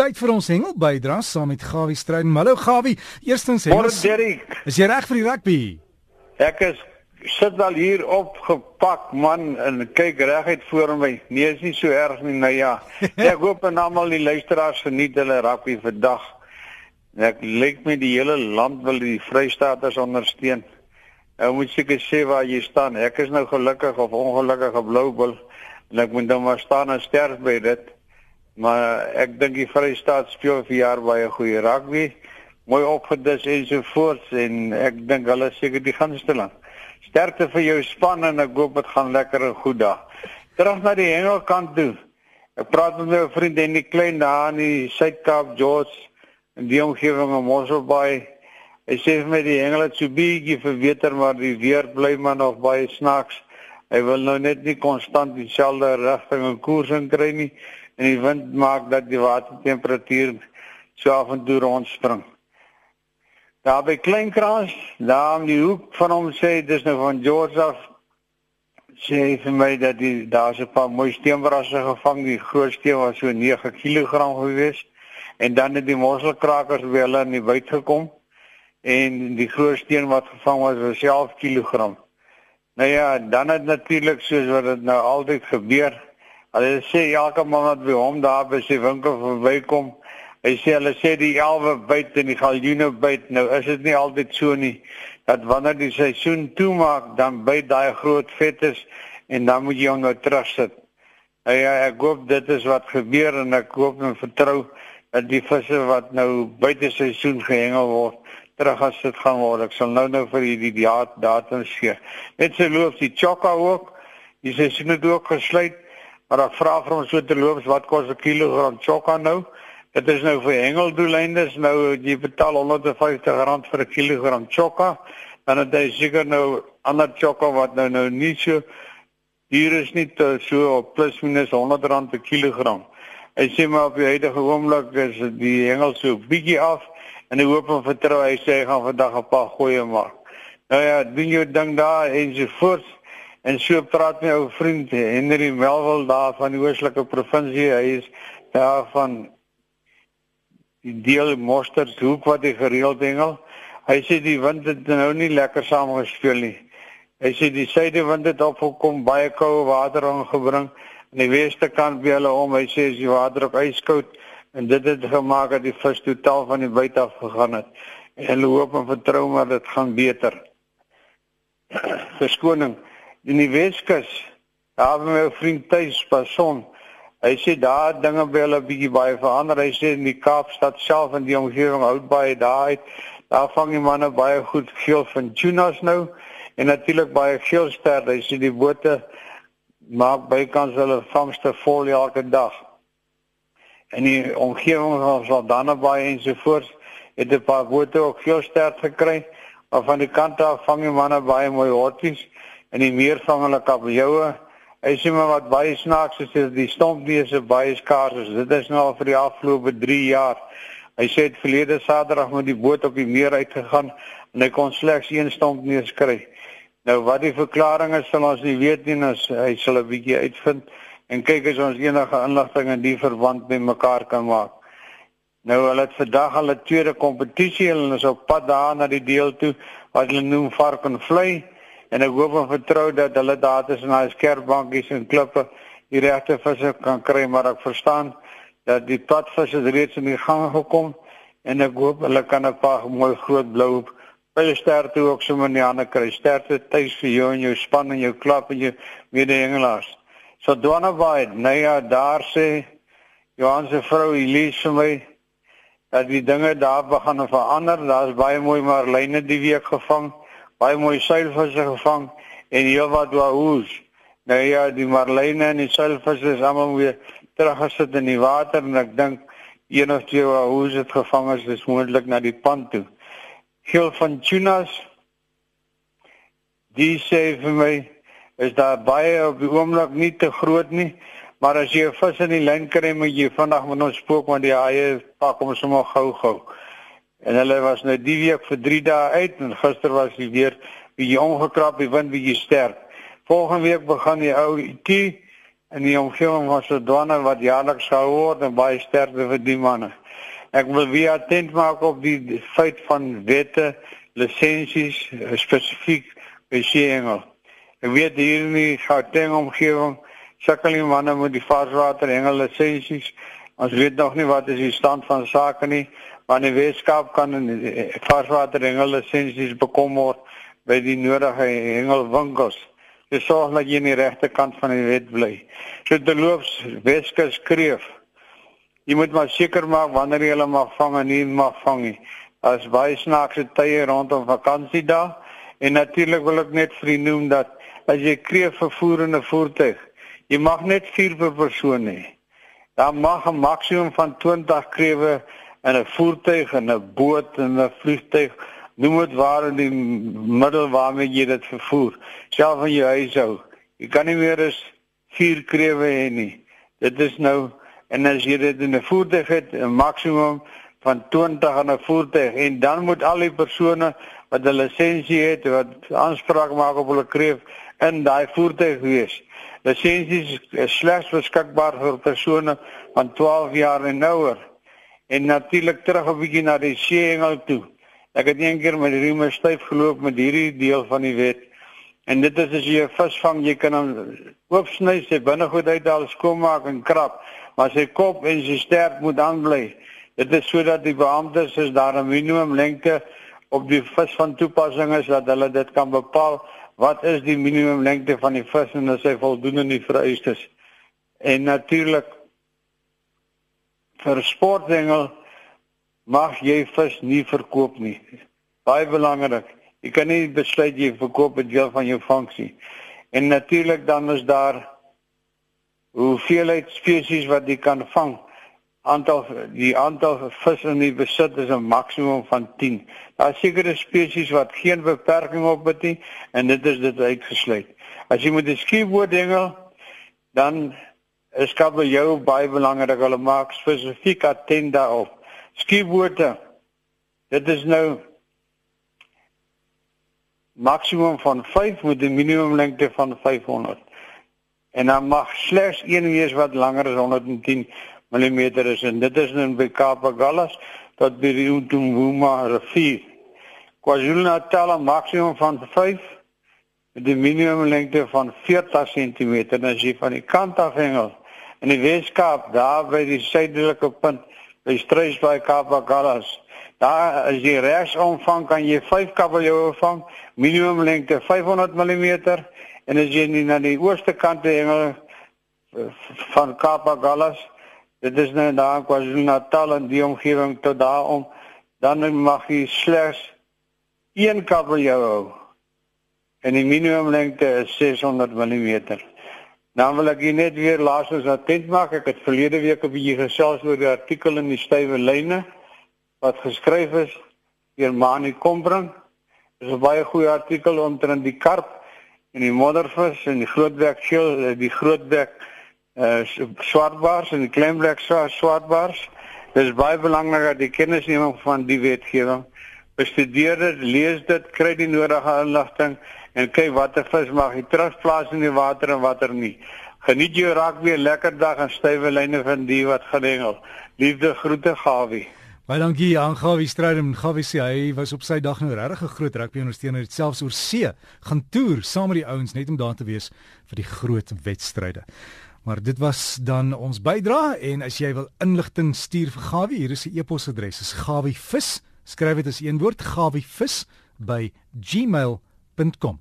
Tyd vir ons hengel bydra saam met Gawie Strydom. Hallo Gawie. Eerstens hengel. Môre Derek. Is jy reg vir die rugby? Ek is sit al hier opgepak man en kyk reguit voor my. Nee, is nie so erg nie. Nou ja. Ek hoop en almal die luisteraars geniet hulle rugby vandag. Ek lyk my die hele land wil die Vrystaaters ondersteun. Ou moet seker sê waar jy staan. Ek is nou gelukkig of ongelukkig op Bloubil en ek moet dan maar staan en sterf by dit. Maar ek dink die Vrystaat speel vir jaar baie goeie rugby. Mooi opgedis en so voort en ek dink hulle seker die ganste land. Sterkte vir jou span en ek hoop dit gaan lekker en goed daar. Terug na die Hengelkant toe. Ek praat met my vriend en die klein daar in die Suid-Kaap George in die omgewing van Mosselbaai. Hy sê vir my die hengel het so bietjie verbeter maar die weer bly maar nog baie snaaks. Hy wil nou net nie konstant dieselfde rigting en koers inkry nie en die wind maak dat die watertemperatuur so af en toe rondspring. Daar by Kleinkrans, daar om die hoek van hom sê dis nou van George af sê vir my dat die daar 'n paar mooi steenbrasse gevang, die groot steen was so 9 kg gewees en dan het die mosselkrakers by hulle in die buit gekom en die groot steen wat gevang was was 11 kg. Nou ja, dan het natuurlik soos wat dit nou altyd gebeur, Hulle sê elke man wat by hom daar by sy winkel verbykom, hy sê hulle sê die elwe byt en die galjoene byt. Nou is dit nie altyd so nie dat wanneer die seisoen toemaak, dan byt daai groot vetes en dan moet jy hom nou terugsit. Ja, ja, ek hoop dit is wat gebeur en ek hoop en vertrou dat die visse wat nou buite seisoen gehengel word terug as dit gaan word. Ek sal nou nou vir die datum gee. Net so loop die chokka ook. Die seisoen het ook gesluit. Maar ek vra vir hom so te loops wat kos 'n kilogram chokka nou? Dit is nou vir hengeldoeleindes nou jy betaal 150 rand vir 'n kilogram chokka. Dan het jy seker nou ander chokka wat nou nou nie so hier is nie so op plus minus 100 rand per kilogram. Hy sê maar op die huidige oomblik is die hengel so bietjie af en hy hoop en vertrou hy sê hy gaan vandag 'n paar goeie maak. Nou ja, doen jou ding daar en so voort. En so praat my ou vriend Henry Melville daar van die Oostelike provinsie. Hy is daar van die deel Mostershoek wat hy gereeld hengel. Hy sê die wind het nou nie lekker samegespeel nie. Hy sê die suidewind het opgekom, baie koue water aangebring aan die weste kant by hulle om. Hy sê as die water op yskoud en dit het gemaak dat die vis totaal van die buite af gegaan het. En hulle hoop en vertrou maar dit gaan beter. Verskoning in die Weskus. Daar het my vriend tuis pason. Hy sê daar dinge by hulle bietjie baie verander. Hy sê in die Kaapstad self en die omgewing hout baie daai. Daar vang die manne baie goed geel van tunas nou en natuurlik baie geelster. Hy sê die bote maak bykans hulle vangste vol elke dag. En die omgewing van Saldanhabaai en so voort het 'n paar bote ook geelster gekry. Maar van die kant af vang die manne baie mooi hotties in die meer van hulle kabeljoue. Hy sê maar wat baie snaaks is is die stompneuse baie skaars is. Dit is nou al vir die afgelope 3 jaar. Hy sê het verlede Saterdag met die boot op die meer uitgegaan en hy kon slegs een stompneus kry. Nou wat die verklaring is sal ons nie weet nie, as hy sal 'n bietjie uitvind en kyk as ons enige inligting in die verband met mekaar kan maak. Nou hulle het vandag 'n tweede kompetisie hulle is op pad daar na die deel toe wat hulle noem vark en vlei en ek hoop en vertrou dat hulle daar tussen daai skerpbankies en klippe die regte visse kan kry maar ek verstaan dat die padvisse reeds in die gang gekom en ek hoop hulle kan 'n paar mooi groot blou pyle sterte ook sommer in die hande kry. Sterte tuis vir jou en jou span en jou klap en jou mede-hengelaars. So dwana baie nee ja daar sê Johan se vrou Elise vir my dat die dinge daar begin verander. Daar's baie mooi marline die week gevang baie mooi seilvisse gevang en heel wat wahoes. Nou ja, die marline en die seilvisse is almal weer teruggesit in die water en ek dink een of twee wahoes het gevang is, dis moontlik na die pand toe. Geel van tunas. Die sê vir my is daar baie op die oomblik nie te groot nie. Maar as jy 'n vis in die lyn kry, moet jy vandag met ons spook want die haie pak hom sommer gou-gou. En hulle was nou die week vir 3 dae uit en gister was hy weer bietjie omgekrap, die wind bietjie sterk. Volgende week begin die ou IT in die omgewing van Sodwana wat jaarliks gehou word en baie sterkte vir die manne. Ek wil weer attent maak op die feit van wette, lisensies spesifiek by seeengel. Ek weet hier in die Gauteng omgewing sukkel die manne met die varswater engel lisensies. Ons weet nog nie wat is die stand van sake nie, maar in die Weskaap kan 'n varswater engel lisensies bekom word by die nodige hengelwinkels. Dit sorg dat jy aan die regte kant van die wet bly. So terloops Weskus skreef Jy moet maar seker maak wanneer jy hulle mag vang en nie mag vang nie. As baie snaakse tye rondom vakansiedae en natuurlik wil ek net vir noem dat as jy kreef vervoer in 'n voertuig, jy mag net 4 per persoon hê. Daar mag 'n maksimum van 20 krewe in 'n voertuig en 'n boot en 'n vliegtuig noem dit waar in die middel waarmee jy dit vervoer, selfs in jou huishou. Jy kan nie meer as 4 krewe hê nie. Dit is nou en as jy dit in 'n voertuig het 'n maksimum van 20 in 'n voertuig en dan moet al die persone wat 'n lisensie het wat aanspraak maak op hulle kreef in daai voertuig wees. Lisensies is slegs beskikbaar vir persone van 12 jaar en ouer. En natuurlik terug 'n bietjie na die seeengel toe. Ek het een keer met Riemer styf geloop met hierdie deel van die wet. En dit is as jy 'n vis vang, jy kan hom oopsny, sy binnegoed uithaal, skoonmaak en krap maar sy kop en sy stert moet aanbly. Dit is sodat die beamptes is daar 'n minimum lengte op die vis van toepassing is dat hulle dit kan bepaal wat is die minimum lengte van die vis en as hy voldoen aan die vereistes. En natuurlik vir sportengel mag jy vis nie verkoop nie. Baie belangrik. Jy kan nie besluit jy verkoop 'n deel van jou funksie. En natuurlik dan is daar hoeveelheid spesies wat jy kan vang. Aantal die aantal vis in die besit is 'n maksimum van 10. Daar sekere spesies wat geen beperking op het nie en dit is dit uitgesluit. As jy met 'n skieboot dingel, dan is kabeljou baie belangrik. Hulle maak spesifiek attent daarop. Skiebote. Dit is nou maksimum van 5 met 'n minimum lengte van 500 en dan mag slegs een wees wat langer as 110 mm is en dit is in Kapagallas tot by die Utumwuma rivier. KwaZulu-Natal maksimum van 5 met 'n minimum lengte van 40 cm en as jy van die kant af hengel in die Weskaap daar by die suidelike punt by Struisbaai Kapagallas daar as jy regs omvang kan jy 5 kabeljoue vang minimum lengte 500 mm En as jy na die ooste kant hengel eh, van Kapagallas, dit is nou daar KwaZulu-Natal en die omgewing tot daarom, dan mag jy slegs een kabeljou hou. En die minimum lengte is 600 mm. Dan wil ek net weer laasens attent maak. Ek het verlede week 'n bietjie gesels oor die artikel in die stywe lyne wat geskryf is deur Mani Kombrink. Dit is 'n baie goeie artikel omtrent die karp en die moddervis en die grootbek skil eh, die grootbek uh swartbaars en die kleinbek swartbaars dis baie belangrik dat die kennisneming van die wetgewing bestudeer dit lees dit kry die nodige inligting en kyk watter vis mag jy terugplaas in die water en watter nie geniet jou raak weer lekker dag en stywe lyne van die wat gedengel liefde groete gawie Baie dankie aan Gawie Strydom. Gawie sê hy was op sy dag nou regtig 'n groot rugby ondersteuner, het selfs oor see gaan toer saam met die ouens net om daar te wees vir die groot wedstryde. Maar dit was dan ons bydra en as jy wil inligting stuur vir Gawie, hier is sy e-posadres. Gawievis. Skryf dit as een woord, gawievis by gmail.com.